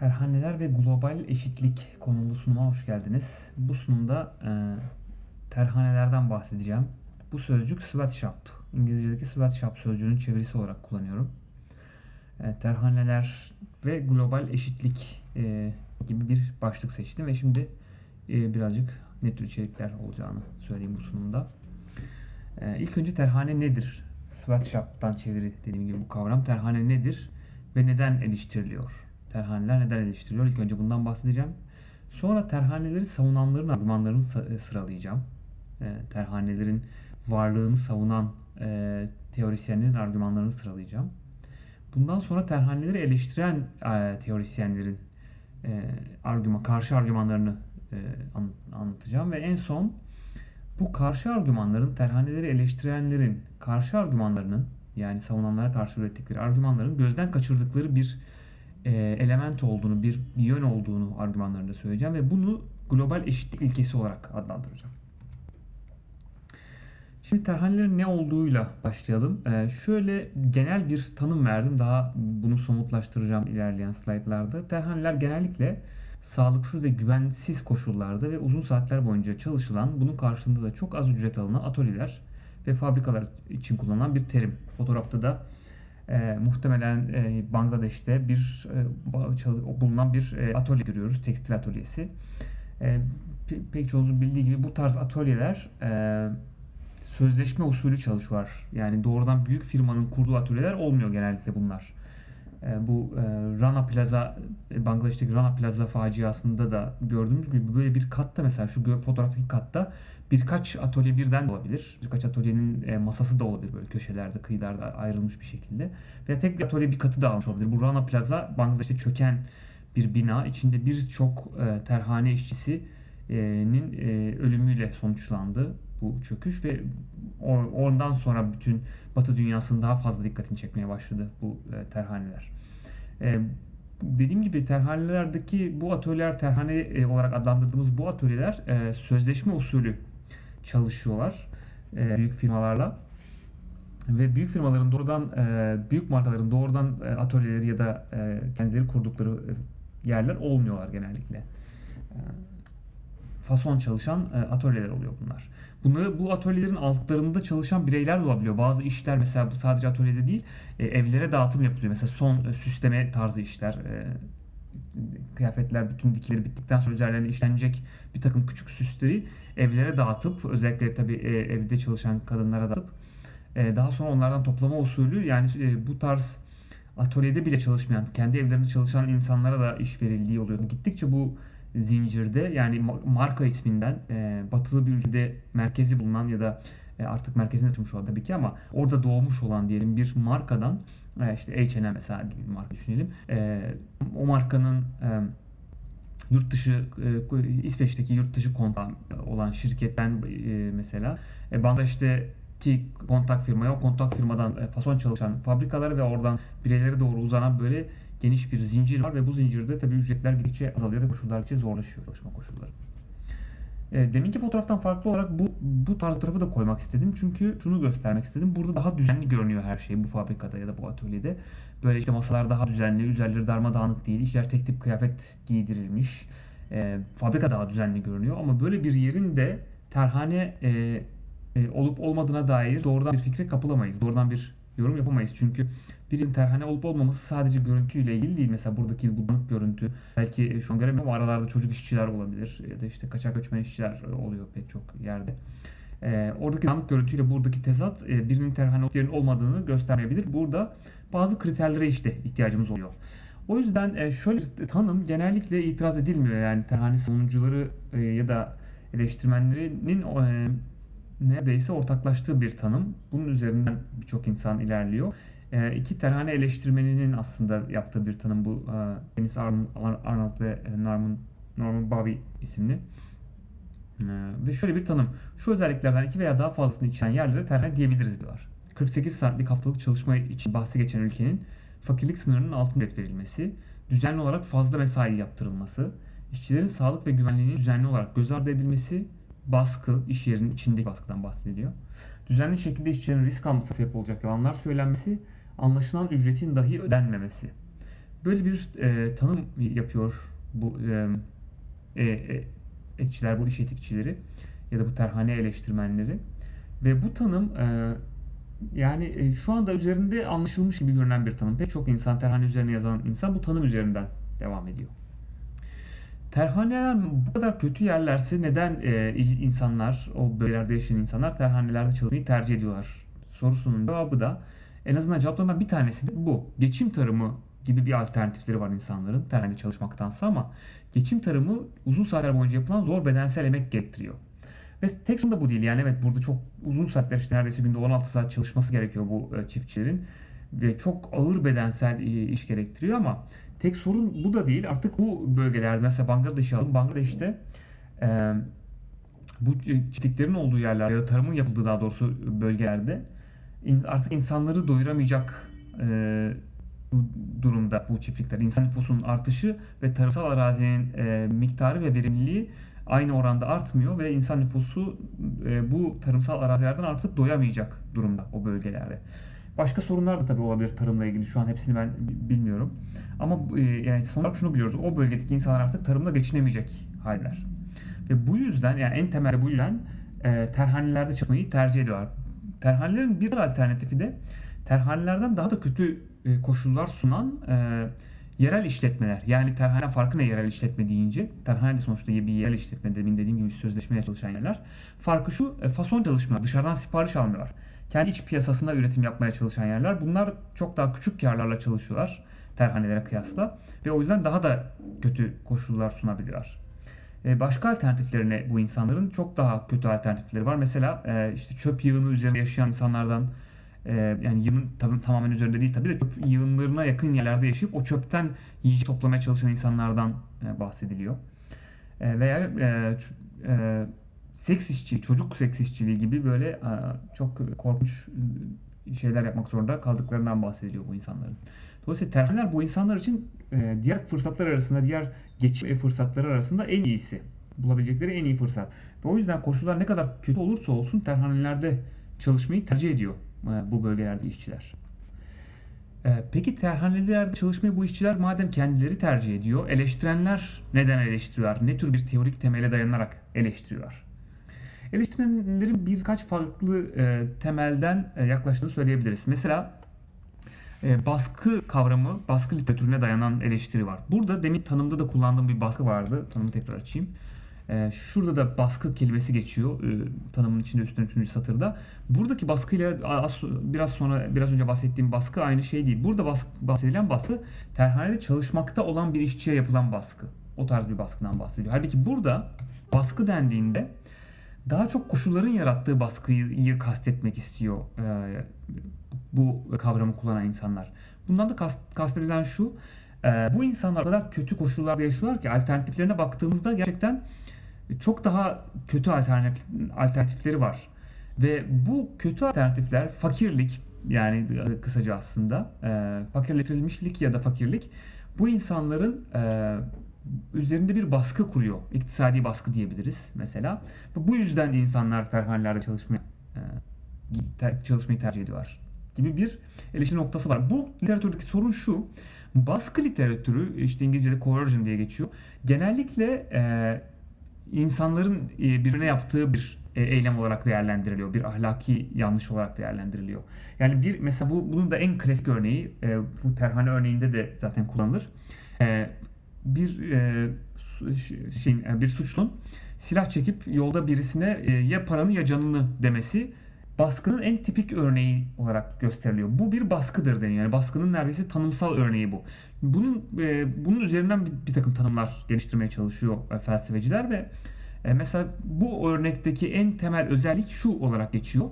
Terhaneler ve global eşitlik konulu sunuma hoş geldiniz. Bu sunumda e, terhanelerden bahsedeceğim. Bu sözcük sweatshop, İngilizce'deki sweatshop sözcüğünün çevirisi olarak kullanıyorum. E, terhaneler ve global eşitlik e, gibi bir başlık seçtim ve şimdi e, birazcık ne tür içerikler olacağını söyleyeyim bu sunumda. E, ilk önce terhane nedir? Sweatshop'tan çeviri dediğim gibi bu kavram. Terhane nedir ve neden eleştiriliyor? Terhaneler neden eleştiriliyor? İlk önce bundan bahsedeceğim. Sonra terhaneleri savunanların argümanlarını e, sıralayacağım. E, terhanelerin varlığını savunan e, teorisyenlerin argümanlarını sıralayacağım. Bundan sonra terhaneleri eleştiren teorisyenlerin argüman, karşı argümanlarını an- anlatacağım ve en son bu karşı argümanların terhaneleri eleştirenlerin karşı argümanlarının yani savunanlara karşı ürettikleri argümanların gözden kaçırdıkları bir e, element olduğunu, bir yön olduğunu argümanlarında söyleyeceğim ve bunu global eşitlik ilkesi olarak adlandıracağım. Şimdi terhanelerin ne olduğuyla başlayalım. Ee, şöyle genel bir tanım verdim. Daha bunu somutlaştıracağım ilerleyen slaytlarda. Terhaneler genellikle sağlıksız ve güvensiz koşullarda ve uzun saatler boyunca çalışılan, bunun karşılığında da çok az ücret alınan atölyeler ve fabrikalar için kullanılan bir terim. Fotoğrafta da e, muhtemelen e, Bangladeş'te bir e, bulunan bir e, atölye görüyoruz, tekstil atölyesi. E, pe- pek çoğunuzun bildiği gibi bu tarz atölyeler e, sözleşme usulü çalışıyorlar. Yani doğrudan büyük firmanın kurduğu atölyeler olmuyor genellikle bunlar. E, bu e, Rana Plaza, e, Bangladeş'teki Rana Plaza faciasında da gördüğümüz gibi böyle bir katta mesela şu fotoğraftaki katta birkaç atölye birden de olabilir. Birkaç atölyenin e, masası da olabilir böyle köşelerde, kıyılarda ayrılmış bir şekilde. Veya tek bir atölye bir katı da almış olabilir. Bu Rana Plaza Bangladeş'te çöken bir bina. İçinde birçok e, terhane işçisinin e, ölümüyle sonuçlandı bu çöküş ve oradan sonra bütün Batı dünyasının daha fazla dikkatini çekmeye başladı bu terhaneler. Dediğim gibi terhanelerdeki bu atölyeler terhane olarak adlandırdığımız bu atölyeler sözleşme usulü çalışıyorlar e, büyük firmalarla ve büyük firmaların doğrudan e, büyük markaların doğrudan e, atölyeleri ya da e, kendileri kurdukları e, yerler olmuyorlar genellikle. E, fason çalışan e, atölyeler oluyor bunlar. Bunları bu atölyelerin altlarında çalışan bireyler olabiliyor. Bazı işler mesela bu sadece atölyede değil, e, evlere dağıtım yapılıyor. Mesela son e, süsleme tarzı işler, kıyafetler bütün dikileri bittikten sonra üzerlerine işlenecek bir takım küçük süsleri evlere dağıtıp özellikle tabii e, evde çalışan kadınlara dağıtıp e, daha sonra onlardan toplama usulü yani e, bu tarz atölyede bile çalışmayan, kendi evlerinde çalışan insanlara da iş verildiği oluyor. Gittikçe bu zincirde yani ma- marka isminden batılı bir ülkede merkezi bulunan ya da artık merkezinde açılmış olan tabii ki ama orada doğmuş olan diyelim bir markadan e, işte H&M mesela gibi bir marka düşünelim. E, o markanın yurt dışı e, İsveç'teki yurt dışı kontağı olan şirketten e, mesela e, Bangladeş'teki kontak firmaya o kontak firmadan e, fason çalışan fabrikaları ve oradan bireylere doğru uzanan böyle geniş bir zincir var ve bu zincirde tabii ücretler gittikçe azalıyor ve koşullar gittikçe zorlaşıyor çalışma koşulları. E, deminki fotoğraftan farklı olarak bu bu tarz fotoğrafı da koymak istedim. Çünkü şunu göstermek istedim. Burada daha düzenli görünüyor her şey bu fabrikada ya da bu atölyede. Böyle işte masalar daha düzenli, üzerleri darmadağınık değil. İşler tek tip kıyafet giydirilmiş. E, fabrika daha düzenli görünüyor. Ama böyle bir yerin de terhane e, e, olup olmadığına dair doğrudan bir fikre kapılamayız. Doğrudan bir yorum yapamayız. Çünkü birinin terhane olup olmaması sadece görüntüyle ilgili değil. Mesela buradaki bu dağınık görüntü. Belki şu an göremiyorum ama aralarda çocuk işçiler olabilir. Ya da işte kaçak göçmen işçiler oluyor pek çok yerde. Ee, oradaki dağınık görüntüyle buradaki tezat e, birinin terhane olup olmadığını göstermeyebilir. Burada bazı kriterlere işte ihtiyacımız oluyor. O yüzden e, şöyle bir tanım genellikle itiraz edilmiyor. Yani terhane savunucuları e, ya da eleştirmenlerinin e, neredeyse ortaklaştığı bir tanım. Bunun üzerinden birçok insan ilerliyor. E, iki terhane eleştirmeninin aslında yaptığı bir tanım bu. E, Dennis Arnold, ve Norman, Norman Bobby isimli. E, ve şöyle bir tanım. Şu özelliklerden iki veya daha fazlasını içeren yerlere terhane diyebiliriz diyorlar. 48 saatlik haftalık çalışma için bahsi geçen ülkenin fakirlik sınırının altında ücret verilmesi, düzenli olarak fazla mesai yaptırılması, işçilerin sağlık ve güvenliğinin düzenli olarak göz ardı edilmesi, baskı, iş yerinin içindeki baskıdan bahsediliyor. Düzenli şekilde işçilerin risk almasına sebep olacak yalanlar söylenmesi, anlaşılan ücretin dahi ödenmemesi. böyle bir e, tanım yapıyor bu e, e, e, etçiler, bu iş etikçileri ya da bu terhane eleştirmenleri. Ve bu tanım e, yani e, şu anda üzerinde anlaşılmış gibi görünen bir tanım. Pek çok insan, terhane üzerine yazan insan bu tanım üzerinden devam ediyor. Terhaneler bu kadar kötü yerlerse neden e, insanlar, o bölgelerde yaşayan insanlar terhanelerde çalışmayı tercih ediyorlar? Sorusunun cevabı da en azından cevaplarından bir tanesi de bu. Geçim tarımı gibi bir alternatifleri var insanların terhanede çalışmaktansa ama geçim tarımı uzun saatler boyunca yapılan zor bedensel emek gerektiriyor. Ve tek sorun da bu değil. Yani evet burada çok uzun saatler işte neredeyse günde 16 saat çalışması gerekiyor bu e, çiftçilerin. Ve çok ağır bedensel e, iş gerektiriyor ama tek sorun bu da değil. Artık bu bölgelerde mesela Bangladeş'i alın. Bangladeş'te e, bu çiftliklerin olduğu yerler ya da tarımın yapıldığı daha doğrusu bölgelerde artık insanları doyuramayacak e, durumda bu çiftlikler. İnsan nüfusunun artışı ve tarımsal arazinin e, miktarı ve verimliliği aynı oranda artmıyor ve insan nüfusu e, bu tarımsal arazilerden artık doyamayacak durumda o bölgelerde. Başka sorunlar da tabii olabilir tarımla ilgili. Şu an hepsini ben bilmiyorum. Ama e, yani son olarak şunu biliyoruz. O bölgedeki insanlar artık tarımla geçinemeyecek haller. Ve bu yüzden yani en temelde bu yüzden e, terhanelerde çalışmayı tercih ediyorlar. Terhanelerin bir alternatifi de terhanelerden daha da kötü e, koşullar sunan e, yerel işletmeler. Yani terhane farkı ne yerel işletme deyince? Terhane de sonuçta bir yerel işletme demin dediğim gibi sözleşmeye çalışan yerler. Farkı şu e, fason çalışmıyor. Dışarıdan sipariş almıyorlar. Kendi iç piyasasında üretim yapmaya çalışan yerler. Bunlar çok daha küçük karlarla çalışıyorlar terhanelere kıyasla. Ve o yüzden daha da kötü koşullar sunabiliyorlar. Başka alternatiflerine bu insanların çok daha kötü alternatifleri var. Mesela işte çöp yığını üzerinde yaşayan insanlardan e, yani yığın tabii tamamen üzerinde değil tabii de çöp yığınlarına yakın yerlerde yaşayıp o çöpten yiyecek toplamaya çalışan insanlardan e, bahsediliyor. E, veya e, e, seks işçi, çocuk seks işçiliği gibi böyle e, çok korkunç şeyler yapmak zorunda kaldıklarından bahsediliyor bu insanların. Dolayısıyla terhaneler bu insanlar için e, diğer fırsatlar arasında, diğer geçim fırsatları arasında en iyisi. Bulabilecekleri en iyi fırsat. Ve o yüzden koşullar ne kadar kötü olursa olsun terhanelerde çalışmayı tercih ediyor e, bu bölgelerde işçiler. E, peki terhanelerde çalışmayı bu işçiler madem kendileri tercih ediyor, eleştirenler neden eleştiriyorlar? Ne tür bir teorik temele dayanarak eleştiriyorlar? Eleştirenlerin birkaç farklı e, temelden yaklaştığını söyleyebiliriz. Mesela e, baskı kavramı, baskı literatürüne dayanan eleştiri var. Burada demin tanımda da kullandığım bir baskı vardı. Tanımı tekrar açayım. Ee, şurada da baskı kelimesi geçiyor e, tanımın içinde üstten üçüncü satırda. Buradaki baskıyla biraz sonra biraz önce bahsettiğim baskı aynı şey değil. Burada bas, bahsedilen baskı terhanede çalışmakta olan bir işçiye yapılan baskı. O tarz bir baskıdan bahsediyor. Halbuki burada baskı dendiğinde daha çok koşulların yarattığı baskıyı kastetmek istiyor e, bu kavramı kullanan insanlar. Bundan da kast, kastedilen şu, e, bu insanlar o kadar kötü koşullarda yaşıyorlar ki alternatiflerine baktığımızda gerçekten çok daha kötü alternatif, alternatifleri var. Ve bu kötü alternatifler fakirlik yani kısaca aslında e, fakirleştirilmişlik ya da fakirlik bu insanların e, üzerinde bir baskı kuruyor. İktisadi baskı diyebiliriz mesela. Bu yüzden insanlar terhanelerde çalışmaya e, çalışmayı tercih ediyorlar gibi bir eleştiri noktası var. Bu literatürdeki sorun şu. Baskı literatürü işte İngilizce'de coercion diye geçiyor. Genellikle e, insanların e, birine yaptığı bir e, eylem olarak değerlendiriliyor. Bir ahlaki yanlış olarak değerlendiriliyor. Yani bir mesela bu bunun da en klasik örneği e, bu terhane örneğinde de zaten kullanılır. Bir şeyin bir suçlun silah çekip yolda birisine ya paranı ya canını demesi baskının en tipik örneği olarak gösteriliyor. Bu bir baskıdır deniyor. Yani baskının neredeyse tanımsal örneği bu. Bunun e, bunun üzerinden bir, bir takım tanımlar geliştirmeye çalışıyor e, felsefeciler ve e, mesela bu örnekteki en temel özellik şu olarak geçiyor.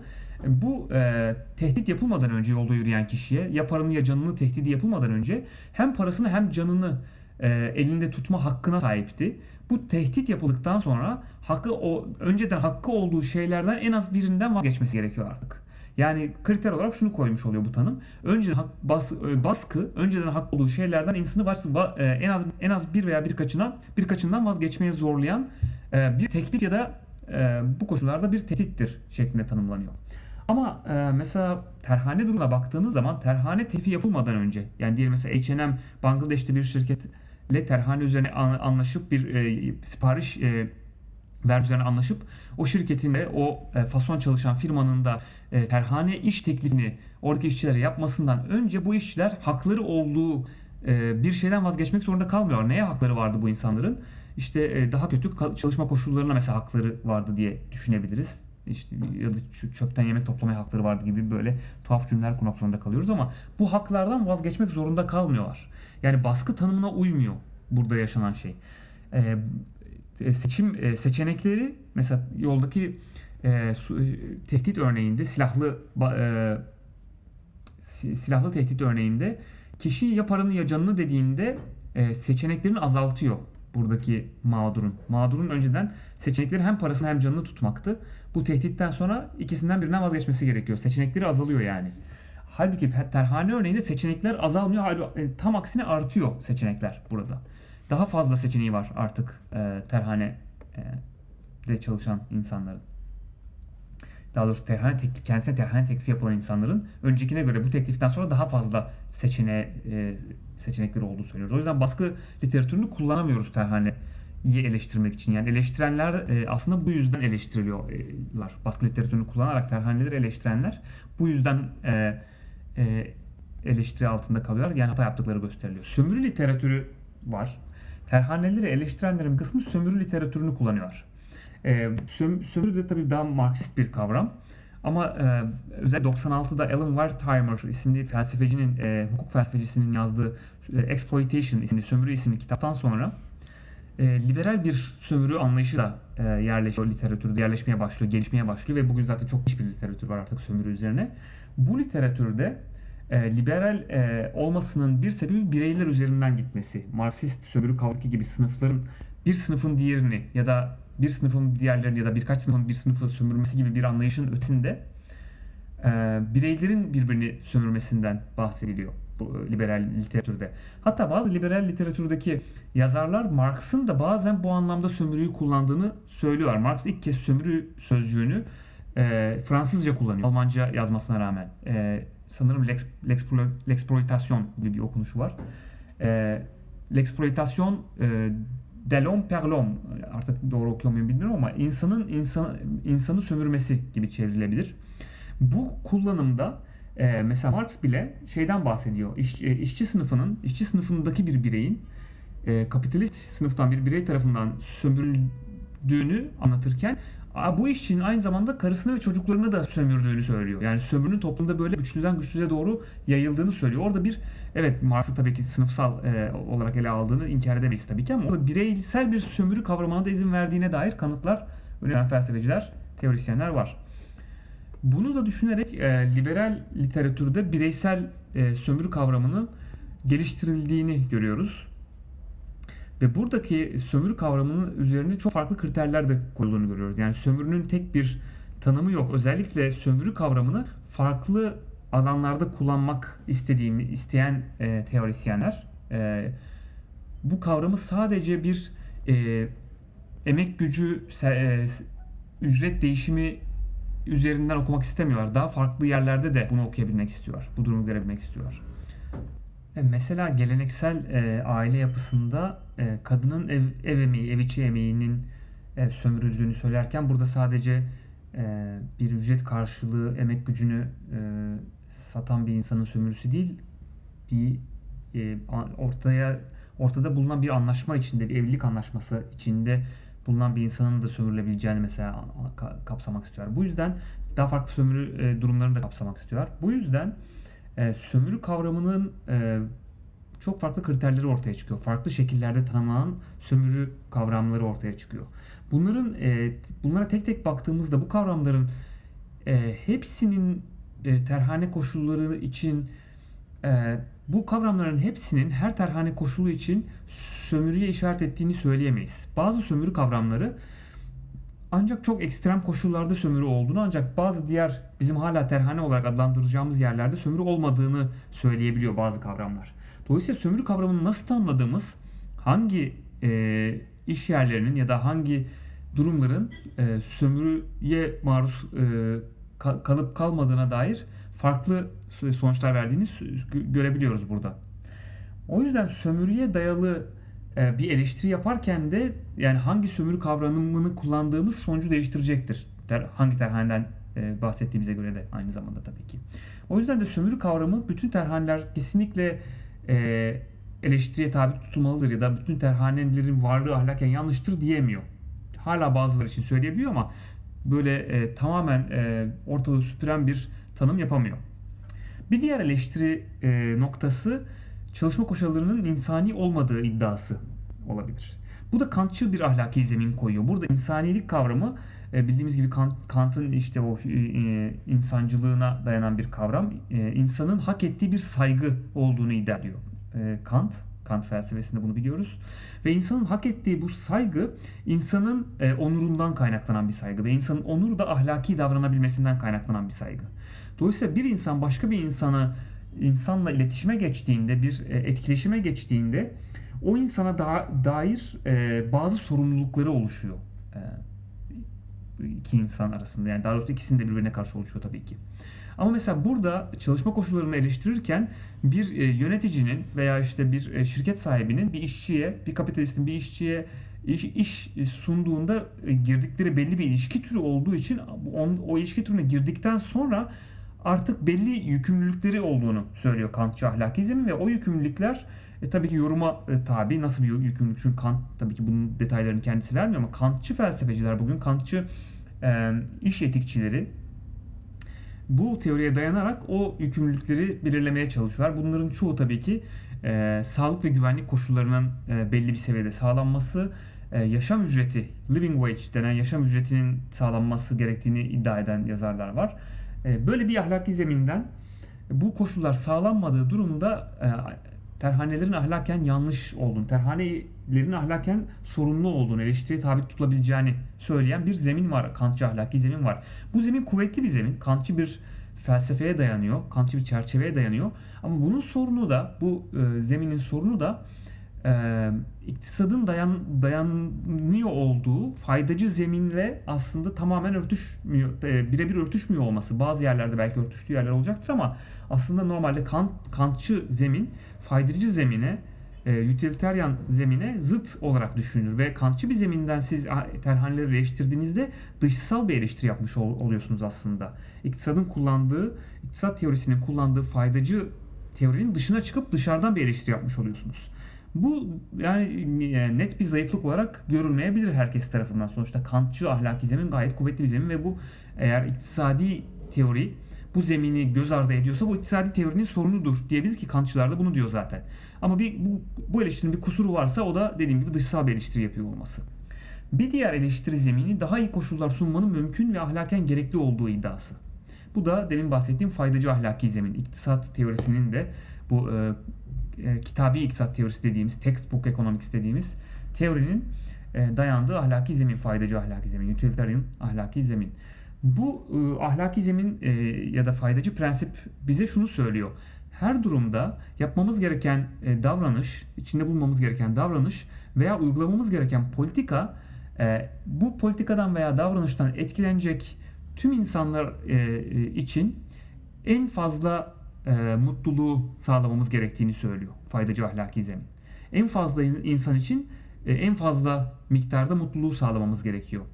E, bu e, tehdit yapılmadan önce yolda yürüyen kişiye ya paranı ya canını tehdidi yapılmadan önce hem parasını hem canını e, elinde tutma hakkına sahipti. Bu tehdit yapıldıktan sonra hakkı o önceden hakkı olduğu şeylerden en az birinden vazgeçmesi gerekiyor artık. Yani kriter olarak şunu koymuş oluyor bu tanım. Önceden hak, bas, e, baskı, önceden hak olduğu şeylerden insanı baş, e, en az en az bir veya birkaçına birkaçından vazgeçmeye zorlayan e, bir teklif ya da bu koşullarda bir tehdittir şeklinde tanımlanıyor. Ama e, mesela terhane durumuna baktığınız zaman terhane tefi yapılmadan önce yani diyelim mesela H&M Bangladeş'te bir şirketle terhane üzerine anlaşıp bir e, sipariş e, ver üzerine anlaşıp o şirketin de o e, fason çalışan firmanın da e, terhane iş teklifini oradaki işçilere yapmasından önce bu işçiler hakları olduğu e, bir şeyden vazgeçmek zorunda kalmıyor. Neye hakları vardı bu insanların? İşte e, daha kötü çalışma koşullarına mesela hakları vardı diye düşünebiliriz. İşte ya da çöpten yemek toplamaya hakları vardı gibi böyle tuhaf cümleler kurmak zorunda kalıyoruz ama bu haklardan vazgeçmek zorunda kalmıyorlar. Yani baskı tanımına uymuyor burada yaşanan şey. E, e seçim seçenekleri mesela yoldaki e, tehdit örneğinde silahlı e, silahlı tehdit örneğinde kişi ya paranı ya canını dediğinde e, seçeneklerini azaltıyor buradaki mağdurun. Mağdurun önceden seçenekleri hem parasını hem canını tutmaktı. Bu tehditten sonra ikisinden birinden vazgeçmesi gerekiyor. Seçenekleri azalıyor yani. Halbuki terhane örneğinde seçenekler azalmıyor. Halbuki e, tam aksine artıyor seçenekler burada. Daha fazla seçeneği var artık e, terhane e, de çalışan insanların daha doğrusu terhane teklif, kendisine terhane teklifi yapılan insanların öncekine göre bu tekliften sonra daha fazla seçeneğe, e, seçenekleri olduğu söylüyoruz. O yüzden baskı literatürünü kullanamıyoruz terhaneyi eleştirmek için. Yani eleştirenler e, aslında bu yüzden eleştiriliyorlar. Baskı literatürünü kullanarak terhaneleri eleştirenler bu yüzden e, e, eleştiri altında kalıyorlar. Yani hata yaptıkları gösteriliyor. Sömürü literatürü var. Terhaneleri eleştirenlerin kısmı sömürü literatürünü kullanıyor. Söm, sömürü de tabii daha Marksist bir kavram. Ama e, özellikle 96'da Alan Wertheimer isimli felsefecinin, e, hukuk felsefecisinin yazdığı e, Exploitation isimli sömürü isimli kitaptan sonra e, liberal bir sömürü anlayışı da e, yerleşiyor literatürde, yerleşmeye başlıyor, gelişmeye başlıyor ve bugün zaten çok geniş bir literatür var artık sömürü üzerine. Bu literatürde e, liberal e, olmasının bir sebebi bireyler üzerinden gitmesi. Marksist sömürü kavramı gibi sınıfların bir sınıfın diğerini ya da bir sınıfın diğerlerini ya da birkaç sınıfın bir sınıfı sömürmesi gibi bir anlayışın ötesinde e, bireylerin birbirini sömürmesinden bahsediliyor bu liberal literatürde. Hatta bazı liberal literatürdeki yazarlar Marx'ın da bazen bu anlamda sömürüyü kullandığını söylüyorlar. Marx ilk kez sömürü sözcüğünü e, Fransızca kullanıyor. Almanca yazmasına rağmen. E, sanırım Lex, L'exploitation gibi bir okunuşu var. E, L'exploitation e, delom perlom artık doğru okuyor muyum bilmiyorum ama insanın insan, insanı sömürmesi gibi çevrilebilir. Bu kullanımda e, mesela Marx bile şeyden bahsediyor. İş, e, işçi sınıfının, işçi sınıfındaki bir bireyin e, kapitalist sınıftan bir birey tarafından sömürüldüğünü anlatırken bu işçinin aynı zamanda karısını ve çocuklarını da sömürdüğünü söylüyor. Yani sömürünün toplumda böyle güçlüden güçsüze doğru yayıldığını söylüyor. Orada bir evet Marx'ı tabii ki sınıfsal e, olarak ele aldığını inkar edemeyiz tabii ki ama orada bireysel bir sömürü kavramına da izin verdiğine dair kanıtlar önemli felsefeciler, teorisyenler var. Bunu da düşünerek e, liberal literatürde bireysel e, sömürü kavramının geliştirildiğini görüyoruz. Ve buradaki sömürü kavramının üzerine çok farklı kriterler de koyulduğunu görüyoruz. Yani sömürünün tek bir tanımı yok. Özellikle sömürü kavramını farklı alanlarda kullanmak istediğimi isteyen e, teorisyenler e, bu kavramı sadece bir e, emek gücü e, ücret değişimi üzerinden okumak istemiyorlar. Daha farklı yerlerde de bunu okuyabilmek istiyorlar. Bu durumu görebilmek istiyorlar. E, mesela geleneksel e, aile yapısında e, kadının ev, ev emeği, ev içi emeğinin e, sömürüldüğünü söylerken burada sadece e, bir ücret karşılığı emek gücünü e, satan bir insanın sömürüsü değil, bir e, ortaya ortada bulunan bir anlaşma içinde, bir evlilik anlaşması içinde bulunan bir insanın da sömürülebileceğini mesela kapsamak istiyorlar. Bu yüzden daha farklı sömürü e, durumlarını da kapsamak istiyorlar. Bu yüzden e, sömürü kavramının e, çok farklı kriterleri ortaya çıkıyor. Farklı şekillerde tanımlanan sömürü kavramları ortaya çıkıyor. Bunların e, bunlara tek tek baktığımızda bu kavramların e, hepsinin e, terhane koşulları için e, bu kavramların hepsinin her terhane koşulu için sömürüye işaret ettiğini söyleyemeyiz. Bazı sömürü kavramları ancak çok ekstrem koşullarda sömürü olduğunu ancak bazı diğer bizim hala terhane olarak adlandıracağımız yerlerde sömürü olmadığını söyleyebiliyor bazı kavramlar. Dolayısıyla sömürü kavramını nasıl tanımladığımız hangi e, iş yerlerinin ya da hangi durumların e, sömürüye maruz e, ka- kalıp kalmadığına dair farklı sonuçlar verdiğini görebiliyoruz burada. O yüzden sömürüye dayalı e, bir eleştiri yaparken de yani hangi sömürü kavramını kullandığımız sonucu değiştirecektir. Hangi terhaneden e, bahsettiğimize göre de aynı zamanda tabii ki. O yüzden de sömürü kavramı bütün terhaneler kesinlikle e, eleştiriye tabi tutulmalıdır ya da bütün terhanelerin varlığı ahlaken yanlıştır diyemiyor. Hala bazıları için söyleyebiliyor ama böyle tamamen e, ortalığı süpüren bir tanım yapamıyor. Bir diğer eleştiri e, noktası çalışma koşullarının insani olmadığı iddiası olabilir. Bu da Kantçı bir ahlaki zemin koyuyor. Burada insanilik kavramı e, bildiğimiz gibi Kant'ın işte o e, e, insancılığına dayanan bir kavram. insanın hak ettiği bir saygı olduğunu iddia ediyor Kant. Kant felsefesinde bunu biliyoruz. Ve insanın hak ettiği bu saygı insanın onurundan kaynaklanan bir saygı ve insanın onuru da ahlaki davranabilmesinden kaynaklanan bir saygı. Dolayısıyla bir insan başka bir insana insanla iletişime geçtiğinde, bir etkileşime geçtiğinde o insana da, dair bazı sorumlulukları oluşuyor iki insan arasında. Yani daha doğrusu ikisinin de birbirine karşı oluşuyor tabii ki. Ama mesela burada çalışma koşullarını eleştirirken bir e, yöneticinin veya işte bir e, şirket sahibinin bir işçiye, bir kapitalistin bir işçiye iş, iş sunduğunda e, girdikleri belli bir ilişki türü olduğu için o ilişki türüne girdikten sonra artık belli yükümlülükleri olduğunu söylüyor Kantçı ahlakizm ve o yükümlülükler e, tabii ki yoruma e, tabi. Nasıl bir yükümlülük? Çünkü Kant tabii ki bunun detaylarını kendisi vermiyor ama Kantçı felsefeciler bugün Kantçı e, iş etikçileri bu teoriye dayanarak o yükümlülükleri belirlemeye çalışıyorlar. Bunların çoğu tabii ki e, sağlık ve güvenlik koşullarının e, belli bir seviyede sağlanması, e, yaşam ücreti, living wage denen yaşam ücretinin sağlanması gerektiğini iddia eden yazarlar var. E, böyle bir ahlaki zeminden bu koşullar sağlanmadığı durumda e, terhanelerin ahlaken yanlış olduğunu, terhanelerin ahlaken sorunlu olduğunu, eleştiriye tabi tutulabileceğini söyleyen bir zemin var. Kantçı ahlaki zemin var. Bu zemin kuvvetli bir zemin. Kantçı bir felsefeye dayanıyor. Kantçı bir çerçeveye dayanıyor. Ama bunun sorunu da, bu e, zeminin sorunu da e, iktisadın dayan, dayanıyor olduğu faydacı zeminle aslında tamamen örtüşmüyor, e, birebir örtüşmüyor olması. Bazı yerlerde belki örtüştüğü yerler olacaktır ama aslında normalde Kant, Kantçı zemin faydacı zemine, e, utilitarian zemine zıt olarak düşünülür ve Kantçı bir zeminden siz terhaneleri eleştirdiğinizde dışsal bir eleştiri yapmış ol, oluyorsunuz aslında. İktisadın kullandığı, iktisat teorisinin kullandığı faydacı teorinin dışına çıkıp dışarıdan bir eleştiri yapmış oluyorsunuz. Bu yani net bir zayıflık olarak görülmeyebilir herkes tarafından. Sonuçta Kantçı ahlaki zemin gayet kuvvetli bir zemin ve bu eğer iktisadi teori bu zemini göz ardı ediyorsa bu iktisadi teorinin sorunudur diyebilir ki Kantçılar da bunu diyor zaten. Ama bir bu, bu eleştirinin bir kusuru varsa o da dediğim gibi dışsal bir eleştiri yapıyor olması. Bir diğer eleştiri zemini daha iyi koşullar sunmanın mümkün ve ahlaken gerekli olduğu iddiası. Bu da demin bahsettiğim faydacı ahlaki zemin. İktisat teorisinin de bu e, e, kitabi iktisat teorisi dediğimiz, textbook economics dediğimiz teorinin e, dayandığı ahlaki zemin, faydacı ahlaki zemin, utilitarian ahlaki zemin. Bu e, ahlaki zemin e, ya da faydacı prensip bize şunu söylüyor. Her durumda yapmamız gereken e, davranış, içinde bulmamız gereken davranış veya uygulamamız gereken politika e, bu politikadan veya davranıştan etkilenecek tüm insanlar e, e için en fazla e, mutluluğu sağlamamız gerektiğini söylüyor faydacı ahlaki zemin. En fazla insan için e, en fazla miktarda mutluluğu sağlamamız gerekiyor.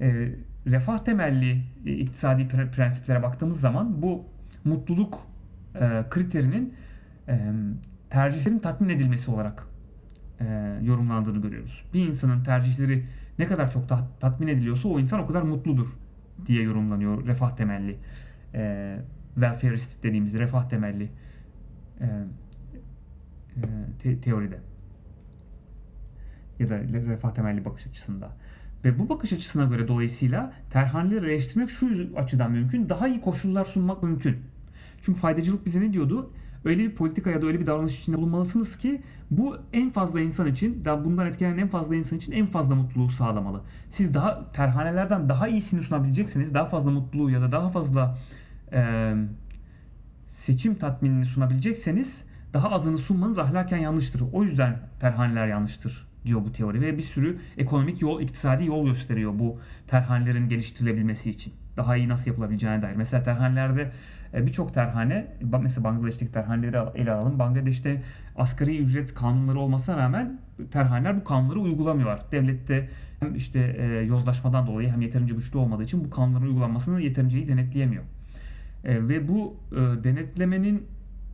E, refah temelli e, iktisadi prensiplere baktığımız zaman bu mutluluk e, kriterinin e, tercihlerin tatmin edilmesi olarak e, yorumlandığını görüyoruz. Bir insanın tercihleri ne kadar çok ta- tatmin ediliyorsa o insan o kadar mutludur diye yorumlanıyor refah temelli e, welfareist dediğimiz refah temelli e, e, te- teoride ya da refah temelli bakış açısında. Ve bu bakış açısına göre dolayısıyla terhaneleri eleştirmek şu açıdan mümkün. Daha iyi koşullar sunmak mümkün. Çünkü faydacılık bize ne diyordu? Öyle bir politika ya da öyle bir davranış içinde bulunmalısınız ki bu en fazla insan için, bundan etkilenen en fazla insan için en fazla mutluluğu sağlamalı. Siz daha terhanelerden daha iyisini sunabileceksiniz. Daha fazla mutluluğu ya da daha fazla e, seçim tatminini sunabilecekseniz daha azını sunmanız ahlaken yanlıştır. O yüzden terhaneler yanlıştır diyor bu teori ve bir sürü ekonomik yol, iktisadi yol gösteriyor bu terhanelerin geliştirilebilmesi için. daha iyi nasıl yapılabileceğine dair. Mesela terhanelerde e, birçok terhane, mesela Bangladeş'teki terhaneleri ele alalım. Bangladeş'te asgari ücret kanunları olmasına rağmen terhaneler bu kanunları uygulamıyorlar. Devlette hem işte e, yozlaşmadan dolayı hem yeterince güçlü olmadığı için bu kanunların uygulanmasını yeterince iyi denetleyemiyor. E, ve bu e, denetlemenin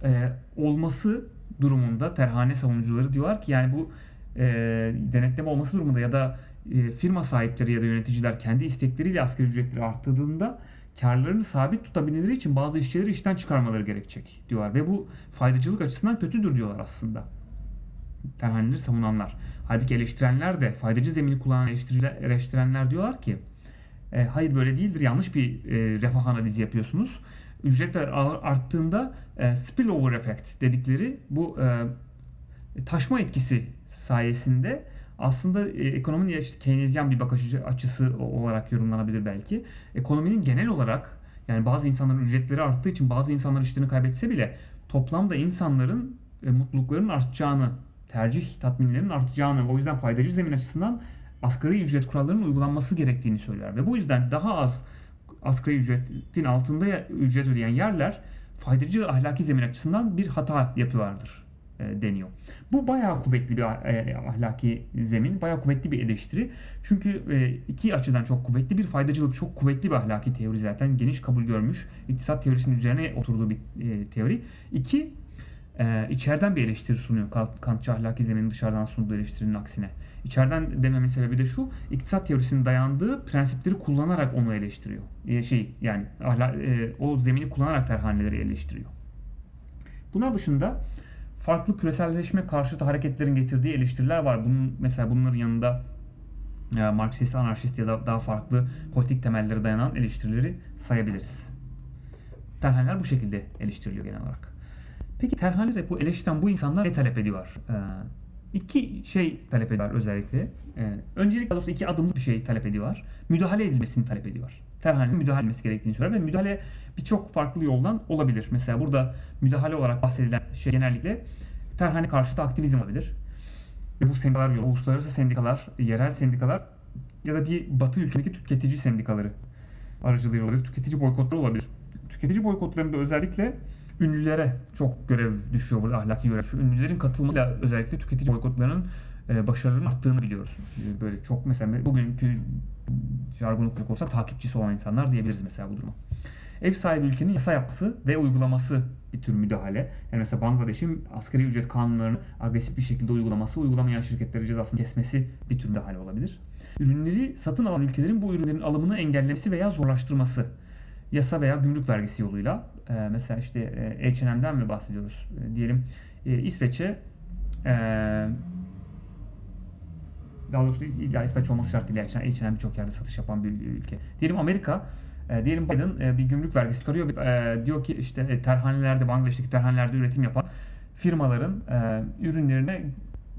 e, olması durumunda terhane savunucuları diyorlar ki yani bu e, denetleme olması durumunda ya da e, firma sahipleri ya da yöneticiler kendi istekleriyle asgari ücretleri arttırdığında karlarını sabit tutabilmeleri için bazı işçileri işten çıkarmaları gerekecek diyorlar. Ve bu faydacılık açısından kötüdür diyorlar aslında. Terhaneleri savunanlar. Halbuki eleştirenler de faydacı zemini kullanan eleştirenler diyorlar ki e, hayır böyle değildir yanlış bir e, refah analizi yapıyorsunuz. Ücretler ar- arttığında e, spillover effect dedikleri bu e, taşma etkisi sayesinde aslında e, ekonominin işte Keynesyen bir bakış açısı olarak yorumlanabilir belki. Ekonominin genel olarak yani bazı insanların ücretleri arttığı için bazı insanlar işlerini kaybetse bile toplamda insanların e, mutluluklarının artacağını, tercih tatminlerinin artacağını, o yüzden faydacı zemin açısından asgari ücret kurallarının uygulanması gerektiğini söyler. Ve bu yüzden daha az asgari ücretin altında ücret ödeyen yerler faydacı ahlaki zemin açısından bir hata yapıyorlardır e, deniyor. Bu bayağı kuvvetli bir e, ahlaki zemin, bayağı kuvvetli bir eleştiri. Çünkü e, iki açıdan çok kuvvetli. Bir faydacılık çok kuvvetli bir ahlaki teori zaten. Geniş kabul görmüş. iktisat teorisinin üzerine oturduğu bir e, teori. İki, e, içeriden bir eleştiri sunuyor. Kant- Kantçı ahlaki zeminin dışarıdan sunduğu eleştirinin aksine. İçeriden dememin sebebi de şu. iktisat teorisinin dayandığı prensipleri kullanarak onu eleştiriyor. E, şey yani ahla, e, o zemini kullanarak terhaneleri eleştiriyor. Bunlar dışında farklı küreselleşme karşıtı hareketlerin getirdiği eleştiriler var. Bunun mesela bunların yanında e, Marksist, anarşist ya da daha farklı politik temellere dayanan eleştirileri sayabiliriz. Terhaneler bu şekilde eleştiriliyor genel olarak. Peki terhaneleri bu eleştiren bu insanlar ne talep ediyor? Ee, iki şey talep ediyor özellikle. Ee, öncelikle doğrusu iki adımlı bir şey talep ediyor. Müdahale edilmesini talep ediyor. Terhanenin müdahale edilmesi gerektiğini söylüyor ve müdahale birçok farklı yoldan olabilir. Mesela burada müdahale olarak bahsedilen şey genellikle terhane karşıtı aktivizm olabilir. Ve bu sendikalar yolu, uluslararası sendikalar, yerel sendikalar ya da bir batı ülkedeki tüketici sendikaları aracılığıyla olabilir. Tüketici boykotları olabilir. Tüketici boykotlarında özellikle ünlülere çok görev düşüyor burada ahlaki görev. Şu ünlülerin katılımıyla özellikle tüketici boykotlarının e, başarılarının arttığını biliyoruz. E, Böyle çok mesela bugünkü jargonu kullanacak olsak takipçisi olan insanlar diyebiliriz mesela bu duruma. Ev sahibi ülkenin yasa yapması ve uygulaması bir tür müdahale. Yani mesela Bangladeş'in asgari ücret kanunlarını agresif bir şekilde uygulaması, uygulamayan şirketleri cezasını kesmesi bir tür müdahale olabilir. Ürünleri satın alan ülkelerin bu ürünlerin alımını engellemesi veya zorlaştırması. Yasa veya gümrük vergisi yoluyla. Ee, mesela işte e, H&M'den mi bahsediyoruz? E, diyelim e, İsveç'e daha doğrusu illa İsveç olması şart değil. Yani H&M birçok yerde satış yapan bir ülke. Diyelim Amerika, diyelim Biden bir gümrük vergisi çıkarıyor. Diyor ki işte terhanelerde, Bangladeş'teki terhanelerde üretim yapan firmaların ürünlerine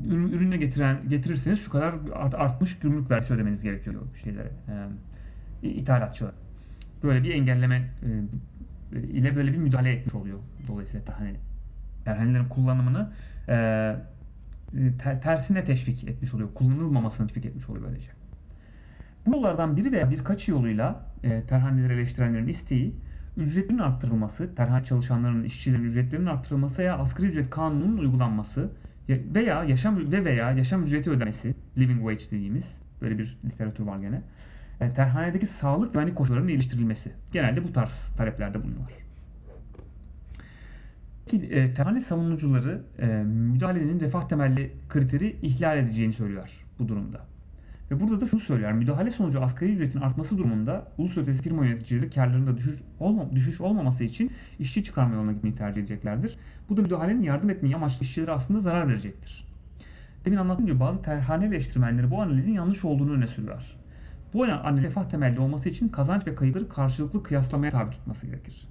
ürün, getiren getirirseniz şu kadar art- artmış gümrük vergisi ödemeniz gerekiyor şeylere. E, ithalatçılar. Böyle bir engelleme ile böyle bir müdahale etmiş oluyor. Dolayısıyla terhane, terhanelerin kullanımını e, te- tersine teşvik etmiş oluyor. Kullanılmamasını teşvik etmiş oluyor böylece. Bu yollardan biri veya birkaç yoluyla e, terhaneleri eleştirenlerin isteği ücretlerin arttırılması, terhane çalışanların, işçilerin ücretlerinin arttırılması veya asgari ücret kanununun uygulanması ya- veya yaşam ve veya yaşam ücreti ödemesi, living wage dediğimiz böyle bir literatür var gene. E, terhanedeki sağlık güvenlik koşullarının iyileştirilmesi. Genelde bu tarz taleplerde bulunuyorlar. Ki e, terhane savunucuları e, müdahalenin refah temelli kriteri ihlal edeceğini söylüyor bu durumda. Ve burada da şunu söylüyor. Müdahale sonucu asgari ücretin artması durumunda uluslararası firma yöneticileri karlarında düşüş, olma, düşüş olmaması için işçi çıkarma yoluna gitmeyi tercih edeceklerdir. Bu da müdahalenin yardım etmeyi amaçlı işçilere aslında zarar verecektir. Demin anlattığım gibi bazı terhane eleştirmenleri bu analizin yanlış olduğunu öne sürüyor. Bu analiz refah temelli olması için kazanç ve kayıpları karşılıklı kıyaslamaya tabi tutması gerekir.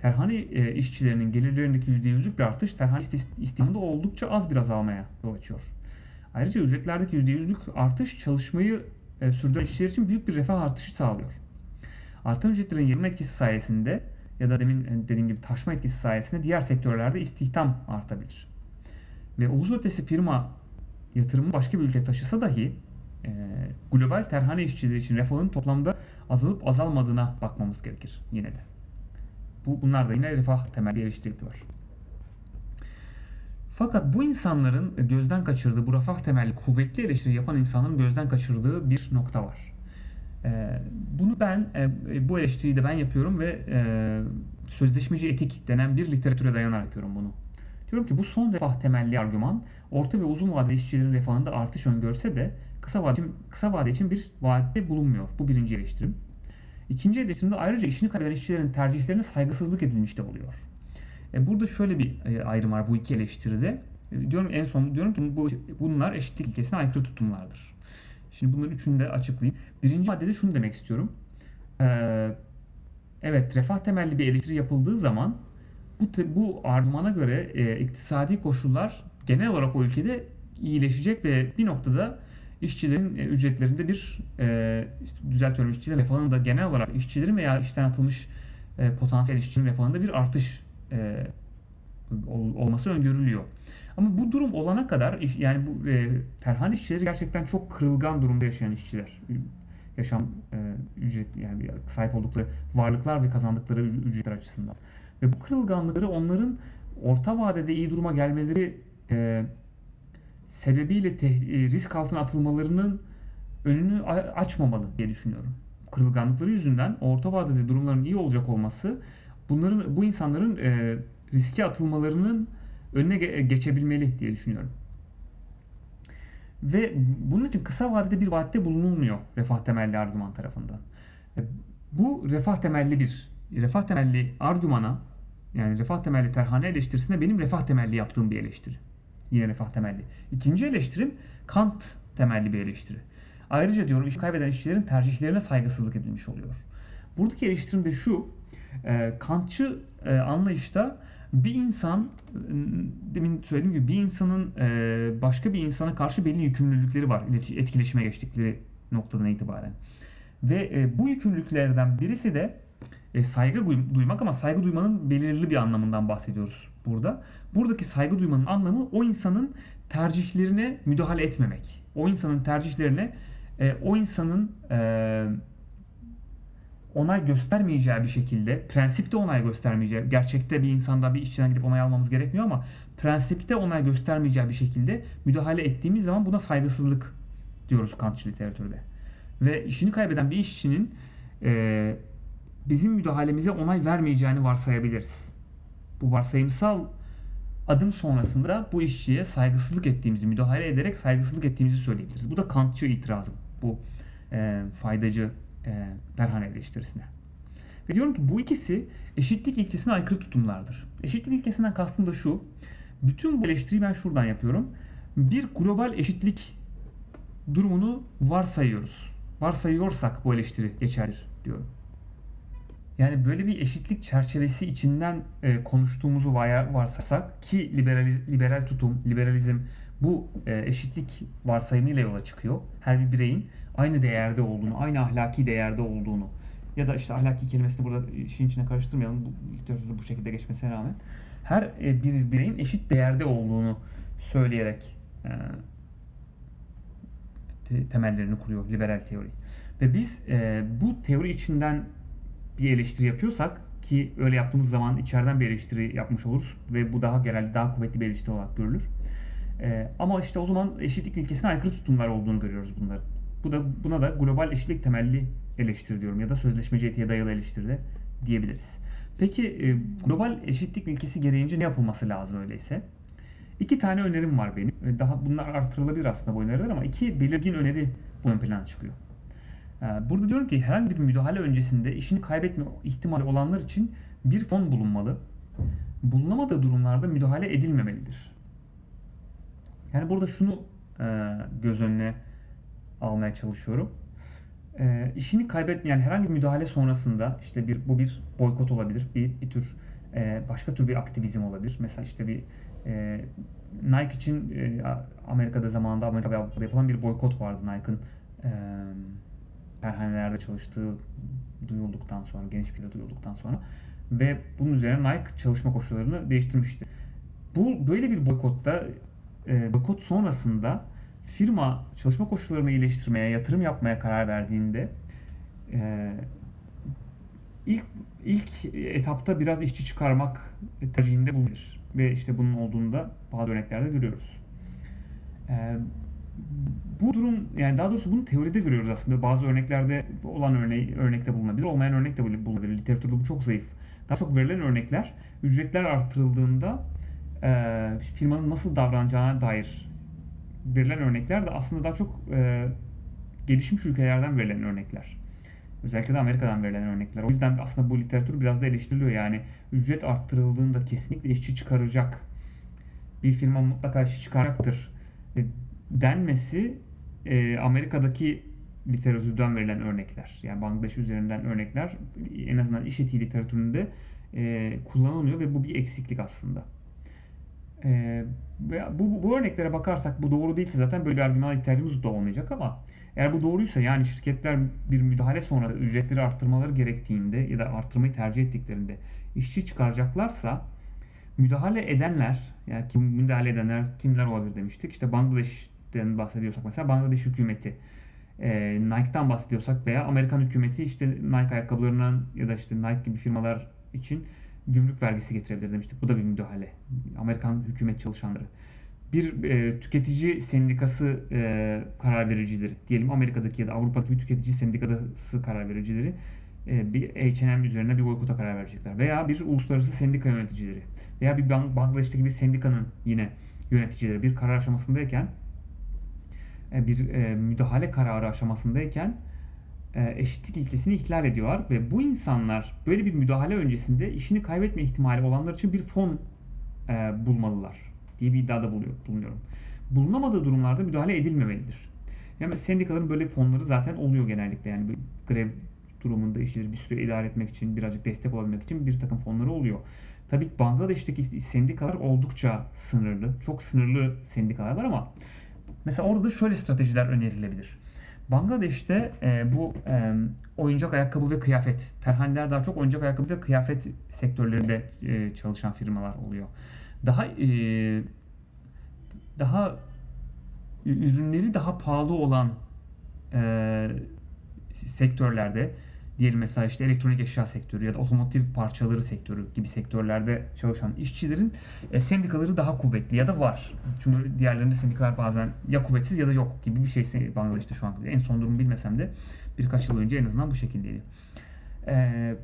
Terhane e, işçilerinin gelirlerindeki %100'lük bir artış terhane istihdamında oldukça az bir azalmaya yol açıyor. Ayrıca ücretlerdeki %100'lük artış çalışmayı e, sürdüren işçiler için büyük bir refah artışı sağlıyor. Artan ücretlerin yarım etkisi sayesinde ya da demin e, dediğim gibi taşma etkisi sayesinde diğer sektörlerde istihdam artabilir. Ve ulus ötesi firma yatırımı başka bir ülke taşısa dahi e, global terhane işçileri için refahın toplamda azalıp azalmadığına bakmamız gerekir yine de. Bu, bunlar da yine refah temelli eleştiri yapıyor. Fakat bu insanların gözden kaçırdığı, bu refah temelli kuvvetli eleştiri yapan insanların gözden kaçırdığı bir nokta var. Ee, bunu ben, e, bu eleştiriyi de ben yapıyorum ve e, sözleşmeci etik denen bir literatüre dayanarak yapıyorum bunu. Diyorum ki bu son refah temelli argüman orta ve uzun vadeli işçilerin refahında artış öngörse de kısa vade için, kısa vade için bir vaatte bulunmuyor. Bu birinci eleştirim. İkinci eleştirimde ayrıca işini kaybeden işçilerin tercihlerine saygısızlık edilmiş de oluyor. E, burada şöyle bir e, ayrım var bu iki eleştiride. E, diyorum en son diyorum ki bu bunlar eşitlik ilkesine aykırı tutumlardır. Şimdi bunların üçünü de açıklayayım. Birinci maddede şunu demek istiyorum. Ee, evet refah temelli bir eleştiri yapıldığı zaman bu bu argümana göre e, iktisadi koşullar genel olarak o ülkede iyileşecek ve bir noktada işçilerin e, ücretlerinde bir e, düzeltiyorum işçilerin refahında genel olarak işçilerin veya işten atılmış e, potansiyel işçinin refahında bir artış e, ol, olması öngörülüyor. Ama bu durum olana kadar yani bu e, terhane işçileri gerçekten çok kırılgan durumda yaşayan işçiler. Yaşam e, ücret yani sahip oldukları varlıklar ve kazandıkları ücretler açısından. Ve bu kırılganlıkları onların orta vadede iyi duruma gelmeleri e, sebebiyle e, risk altına atılmalarının önünü açmamalı diye düşünüyorum. Kırılganlıkları yüzünden orta vadede durumların iyi olacak olması bunların bu insanların e, riske atılmalarının önüne geçebilmeli diye düşünüyorum. Ve bunun için kısa vadede bir vaatte bulunulmuyor refah temelli argüman tarafından. E, bu refah temelli bir refah temelli argümana yani refah temelli terhane eleştirisine benim refah temelli yaptığım bir eleştiri. Yine refah temelli. İkinci eleştirim Kant temelli bir eleştiri. Ayrıca diyorum iş kaybeden işçilerin tercihlerine saygısızlık edilmiş oluyor. Buradaki eleştirim de şu. E, Kantçı e, anlayışta bir insan demin söylediğim gibi bir insanın e, başka bir insana karşı belli yükümlülükleri var etkileşime geçtikleri noktadan itibaren. Ve e, bu yükümlülüklerden birisi de e, saygı duymak ama saygı duymanın belirli bir anlamından bahsediyoruz burada. Buradaki saygı duymanın anlamı o insanın tercihlerine müdahale etmemek. O insanın tercihlerine o insanın onay göstermeyeceği bir şekilde, prensipte onay göstermeyeceği, gerçekte bir insandan bir işçiden gidip onay almamız gerekmiyor ama prensipte onay göstermeyeceği bir şekilde müdahale ettiğimiz zaman buna saygısızlık diyoruz Kantçı literatürde. Ve işini kaybeden bir işçinin e, bizim müdahalemize onay vermeyeceğini varsayabiliriz. Bu varsayımsal adım sonrasında bu işçiye saygısızlık ettiğimizi, müdahale ederek saygısızlık ettiğimizi söyleyebiliriz. Bu da Kantçı itirazım. Bu e, faydacı e, Berhan eleştirisine. Ve diyorum ki bu ikisi eşitlik ilkesine aykırı tutumlardır. Eşitlik ilkesinden kastım da şu. Bütün bu eleştiriyi ben şuradan yapıyorum. Bir global eşitlik durumunu varsayıyoruz. Varsayıyorsak bu eleştiri geçerlidir diyorum. Yani böyle bir eşitlik çerçevesi içinden e, konuştuğumuzu varsaysak ki liberal, liberal tutum, liberalizm bu e, eşitlik varsayımıyla yola çıkıyor. Her bir bireyin aynı değerde olduğunu, aynı ahlaki değerde olduğunu ya da işte ahlaki kelimesini burada işin içine karıştırmayalım. Bu bu şekilde geçmesine rağmen her e, bir bireyin eşit değerde olduğunu söyleyerek e, temellerini kuruyor liberal teori. Ve biz e, bu teori içinden bir eleştiri yapıyorsak ki öyle yaptığımız zaman içeriden bir eleştiri yapmış oluruz ve bu daha genelde daha kuvvetli bir eleştiri olarak görülür. E, ama işte o zaman eşitlik ilkesine aykırı tutumlar olduğunu görüyoruz bunların. Bu da buna da global eşitlik temelli eleştiri diyorum ya da sözleşmeci etiğe dayalı eleştiri de diyebiliriz. Peki e, global eşitlik ilkesi gereğince ne yapılması lazım öyleyse? İki tane önerim var benim. Daha bunlar artırılabilir aslında bu öneriler ama iki belirgin öneri bu ön plana çıkıyor. E, burada diyorum ki herhangi bir müdahale öncesinde işini kaybetme ihtimali olanlar için bir fon bulunmalı. Bulunamadığı durumlarda müdahale edilmemelidir. Yani burada şunu göz önüne almaya çalışıyorum. E, işini kaybetmeyen herhangi bir müdahale sonrasında işte bir bu bir boykot olabilir, bir bir tür e, başka tür bir aktivizm olabilir. Mesela işte bir e, Nike için e, Amerika'da zamanında Amerika ve yapılan bir boykot vardı Nike'ın e, perhanelerde çalıştığı duyulduktan sonra, geniş bir duyulduktan sonra ve bunun üzerine Nike çalışma koşullarını değiştirmişti. Bu böyle bir boykotta e, boykot sonrasında firma çalışma koşullarını iyileştirmeye, yatırım yapmaya karar verdiğinde e, ilk ilk etapta biraz işçi çıkarmak tercihinde bulunur. Ve işte bunun olduğunda bazı örneklerde görüyoruz. E, bu durum yani daha doğrusu bunu teoride görüyoruz aslında. Bazı örneklerde olan örneği, örnekte bulunabilir, olmayan örnek de bulunabilir. Literatürde bu çok zayıf. Daha çok verilen örnekler ücretler artırıldığında e, firmanın nasıl davranacağına dair verilen örnekler de aslında daha çok e, gelişmiş ülkelerden verilen örnekler. Özellikle de Amerika'dan verilen örnekler. O yüzden aslında bu literatür biraz da eleştiriliyor. Yani ücret arttırıldığında kesinlikle işçi çıkaracak bir firma mutlaka işçi çıkaracaktır denmesi e, Amerika'daki literatürden verilen örnekler. Yani Bangladeş üzerinden örnekler en azından iş etiği literatüründe e, kullanılmıyor ve bu bir eksiklik aslında. E, bu, bu, bu örneklere bakarsak bu doğru değilse zaten böyle bir argümana ihtiyacımız da olmayacak ama eğer bu doğruysa yani şirketler bir müdahale sonrası ücretleri arttırmaları gerektiğinde ya da arttırmayı tercih ettiklerinde işçi çıkaracaklarsa müdahale edenler yani kim müdahale edenler kimler olabilir demiştik. İşte Bangladeş'ten bahsediyorsak mesela Bangladeş hükümeti e, Nike'dan bahsediyorsak veya Amerikan hükümeti işte Nike ayakkabılarından ya da işte Nike gibi firmalar için gümrük vergisi getirebilir demiştik. Bu da bir müdahale. Amerikan hükümet çalışanları. Bir e, tüketici sendikası e, karar vericileri, diyelim Amerika'daki ya da Avrupa'daki bir tüketici sendikası karar vericileri e, bir H&M üzerine bir boykota karar verecekler. Veya bir uluslararası sendika yöneticileri veya bir Bangladeş'teki bir sendikanın yine yöneticileri bir karar aşamasındayken bir e, müdahale kararı aşamasındayken e, eşitlik ilkesini ihlal ediyorlar ve bu insanlar böyle bir müdahale öncesinde işini kaybetme ihtimali olanlar için bir fon e, bulmalılar diye bir iddiada bulunuyorum. Bulunamadığı durumlarda müdahale edilmemelidir. Yani sendikaların böyle fonları zaten oluyor genellikle yani grev durumunda işleri bir süre idare etmek için birazcık destek olabilmek için bir takım fonları oluyor. Tabii Bangladeş'teki sendikalar oldukça sınırlı. Çok sınırlı sendikalar var ama mesela orada da şöyle stratejiler önerilebilir. Bangladeş'te e, bu e, oyuncak ayakkabı ve kıyafet, terhaneler daha çok oyuncak ayakkabı ve kıyafet sektörlerinde e, çalışan firmalar oluyor. Daha e, daha ürünleri daha pahalı olan e, sektörlerde diyelim mesela işte elektronik eşya sektörü ya da otomotiv parçaları sektörü gibi sektörlerde çalışan işçilerin e, sendikaları daha kuvvetli ya da var. Çünkü diğerlerinde sendikalar bazen ya kuvvetsiz ya da yok gibi bir şey Bangladeş'te şu an. En son durumu bilmesem de birkaç yıl önce en azından bu şekildeydi. E,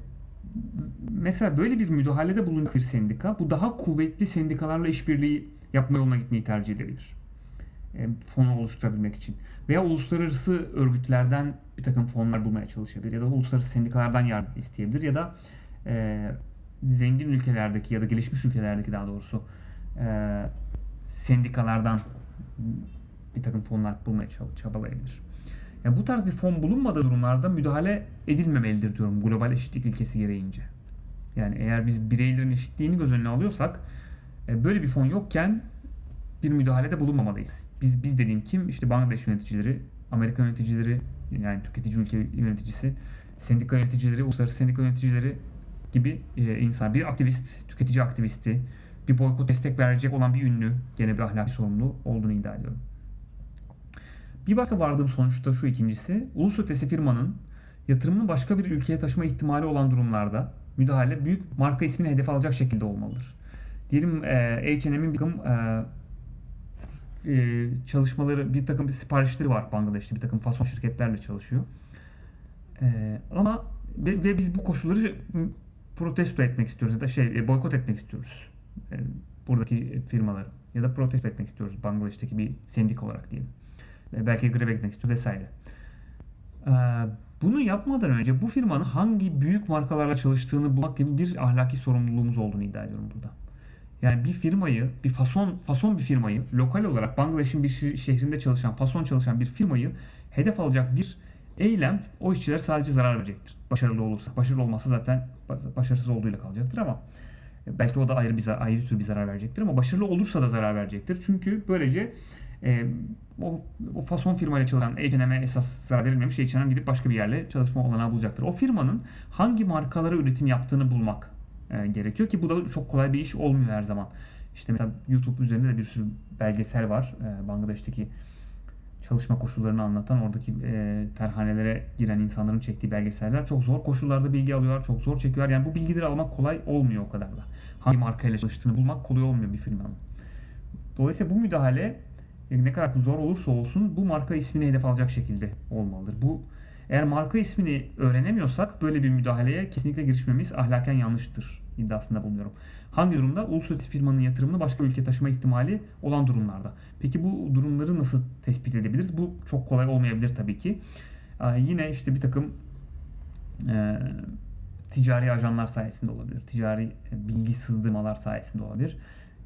mesela böyle bir müdahalede bulunan bir sendika bu daha kuvvetli sendikalarla işbirliği yapma yoluna gitmeyi tercih edebilir. E, fonu oluşturabilmek için. Veya uluslararası örgütlerden bir takım fonlar bulmaya çalışabilir. Ya da uluslararası sendikalardan yardım isteyebilir. Ya da e, zengin ülkelerdeki ya da gelişmiş ülkelerdeki daha doğrusu e, sendikalardan bir takım fonlar bulmaya çabalayabilir. Yani bu tarz bir fon bulunmadığı durumlarda müdahale edilmemelidir diyorum global eşitlik ilkesi gereğince. Yani eğer biz bireylerin eşitliğini göz önüne alıyorsak e, böyle bir fon yokken bir müdahalede bulunmamalıyız. Biz biz dediğim kim? İşte Bangladeş yöneticileri, Amerika yöneticileri, yani tüketici ülke yöneticisi, sendika yöneticileri, uluslararası sendika yöneticileri gibi e, insan. Bir aktivist, tüketici aktivisti, bir boykot destek verecek olan bir ünlü, gene bir ahlaki sorumlu olduğunu iddia ediyorum. Bir başka vardığım sonuçta şu ikincisi, ulus ötesi firmanın yatırımını başka bir ülkeye taşıma ihtimali olan durumlarda müdahale büyük marka ismini hedef alacak şekilde olmalıdır. Diyelim e, H&M'in bir takım e, e, çalışmaları, bir takım siparişleri var Bangladeş'te. Bir takım fason şirketlerle çalışıyor. E, ama ve, ve biz bu koşulları protesto etmek istiyoruz ya da şey e, boykot etmek istiyoruz. E, buradaki firmaları ya da protesto etmek istiyoruz Bangladeş'teki bir sendik olarak diyelim. E, belki greve gitmek istiyor vesaire. E, bunu yapmadan önce bu firmanın hangi büyük markalarla çalıştığını bulmak gibi bir ahlaki sorumluluğumuz olduğunu iddia ediyorum burada. Yani bir firmayı, bir fason fason bir firmayı, lokal olarak Bangladeş'in bir şehrinde çalışan, fason çalışan bir firmayı hedef alacak bir eylem o işçiler sadece zarar verecektir. Başarılı olursa. Başarılı olmazsa zaten başarısız olduğuyla kalacaktır ama belki o da ayrı bir ayrı tür bir zarar verecektir ama başarılı olursa da zarar verecektir. Çünkü böylece e, o, o fason firmayla çalışan H&M'e esas zarar verilmemiş H&M gidip başka bir yerle çalışma olanağı bulacaktır. O firmanın hangi markalara üretim yaptığını bulmak e, gerekiyor ki bu da çok kolay bir iş olmuyor her zaman. İşte mesela YouTube üzerinde de bir sürü belgesel var. E, Bangladeş'teki çalışma koşullarını anlatan oradaki e, terhanelere giren insanların çektiği belgeseller çok zor koşullarda bilgi alıyorlar, çok zor çekiyorlar. Yani bu bilgileri almak kolay olmuyor o kadar da. Hangi markayla çalıştığını bulmak kolay olmuyor bir firmanın. Dolayısıyla bu müdahale e, ne kadar zor olursa olsun bu marka ismini hedef alacak şekilde olmalıdır. Bu eğer marka ismini öğrenemiyorsak böyle bir müdahaleye kesinlikle girişmemiz ahlaken yanlıştır iddiasında bulunuyorum. Hangi durumda? Uluslararası firmanın yatırımını başka bir ülkeye taşıma ihtimali olan durumlarda. Peki bu durumları nasıl tespit edebiliriz? Bu çok kolay olmayabilir tabii ki. Ee, yine işte bir takım e, ticari ajanlar sayesinde olabilir. Ticari e, bilgi sızdırmalar sayesinde olabilir.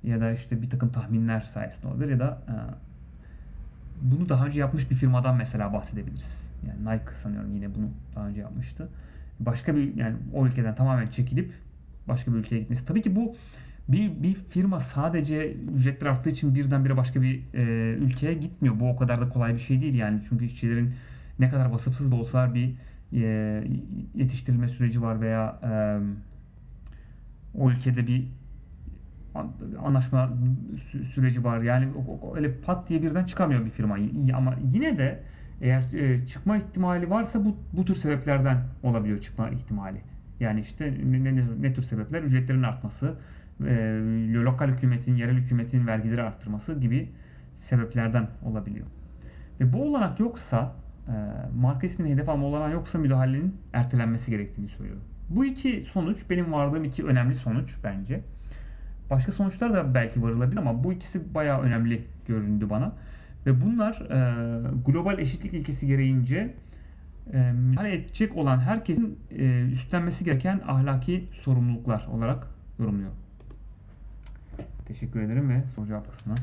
Ya da işte bir takım tahminler sayesinde olabilir. Ya da e, bunu daha önce yapmış bir firmadan mesela bahsedebiliriz. Yani Nike sanıyorum yine bunu daha önce yapmıştı. Başka bir yani o ülkeden tamamen çekilip başka bir ülkeye gitmesi. Tabii ki bu bir, bir firma sadece ücretler arttığı için birdenbire başka bir e, ülkeye gitmiyor. Bu o kadar da kolay bir şey değil yani. Çünkü işçilerin ne kadar vasıfsız da olsa bir e, yetiştirilme süreci var veya e, o ülkede bir an- anlaşma sü- süreci var. Yani öyle pat diye birden çıkamıyor bir firma. Ama yine de eğer e, çıkma ihtimali varsa bu bu tür sebeplerden olabiliyor çıkma ihtimali. Yani işte ne, ne, ne tür sebepler? Ücretlerin artması, e, lokal hükümetin, yerel hükümetin vergileri arttırması gibi sebeplerden olabiliyor. Ve bu olanak yoksa, e, marka ismini hedef alma olanağı yoksa müdahalenin ertelenmesi gerektiğini söylüyorum. Bu iki sonuç benim vardığım iki önemli sonuç bence. Başka sonuçlar da belki varılabilir ama bu ikisi bayağı önemli göründü bana. Ve bunlar e, global eşitlik ilkesi gereğince e, müdahale edecek olan herkesin e, üstlenmesi gereken ahlaki sorumluluklar olarak yorumluyorum. Teşekkür ederim ve soru cevap kısmına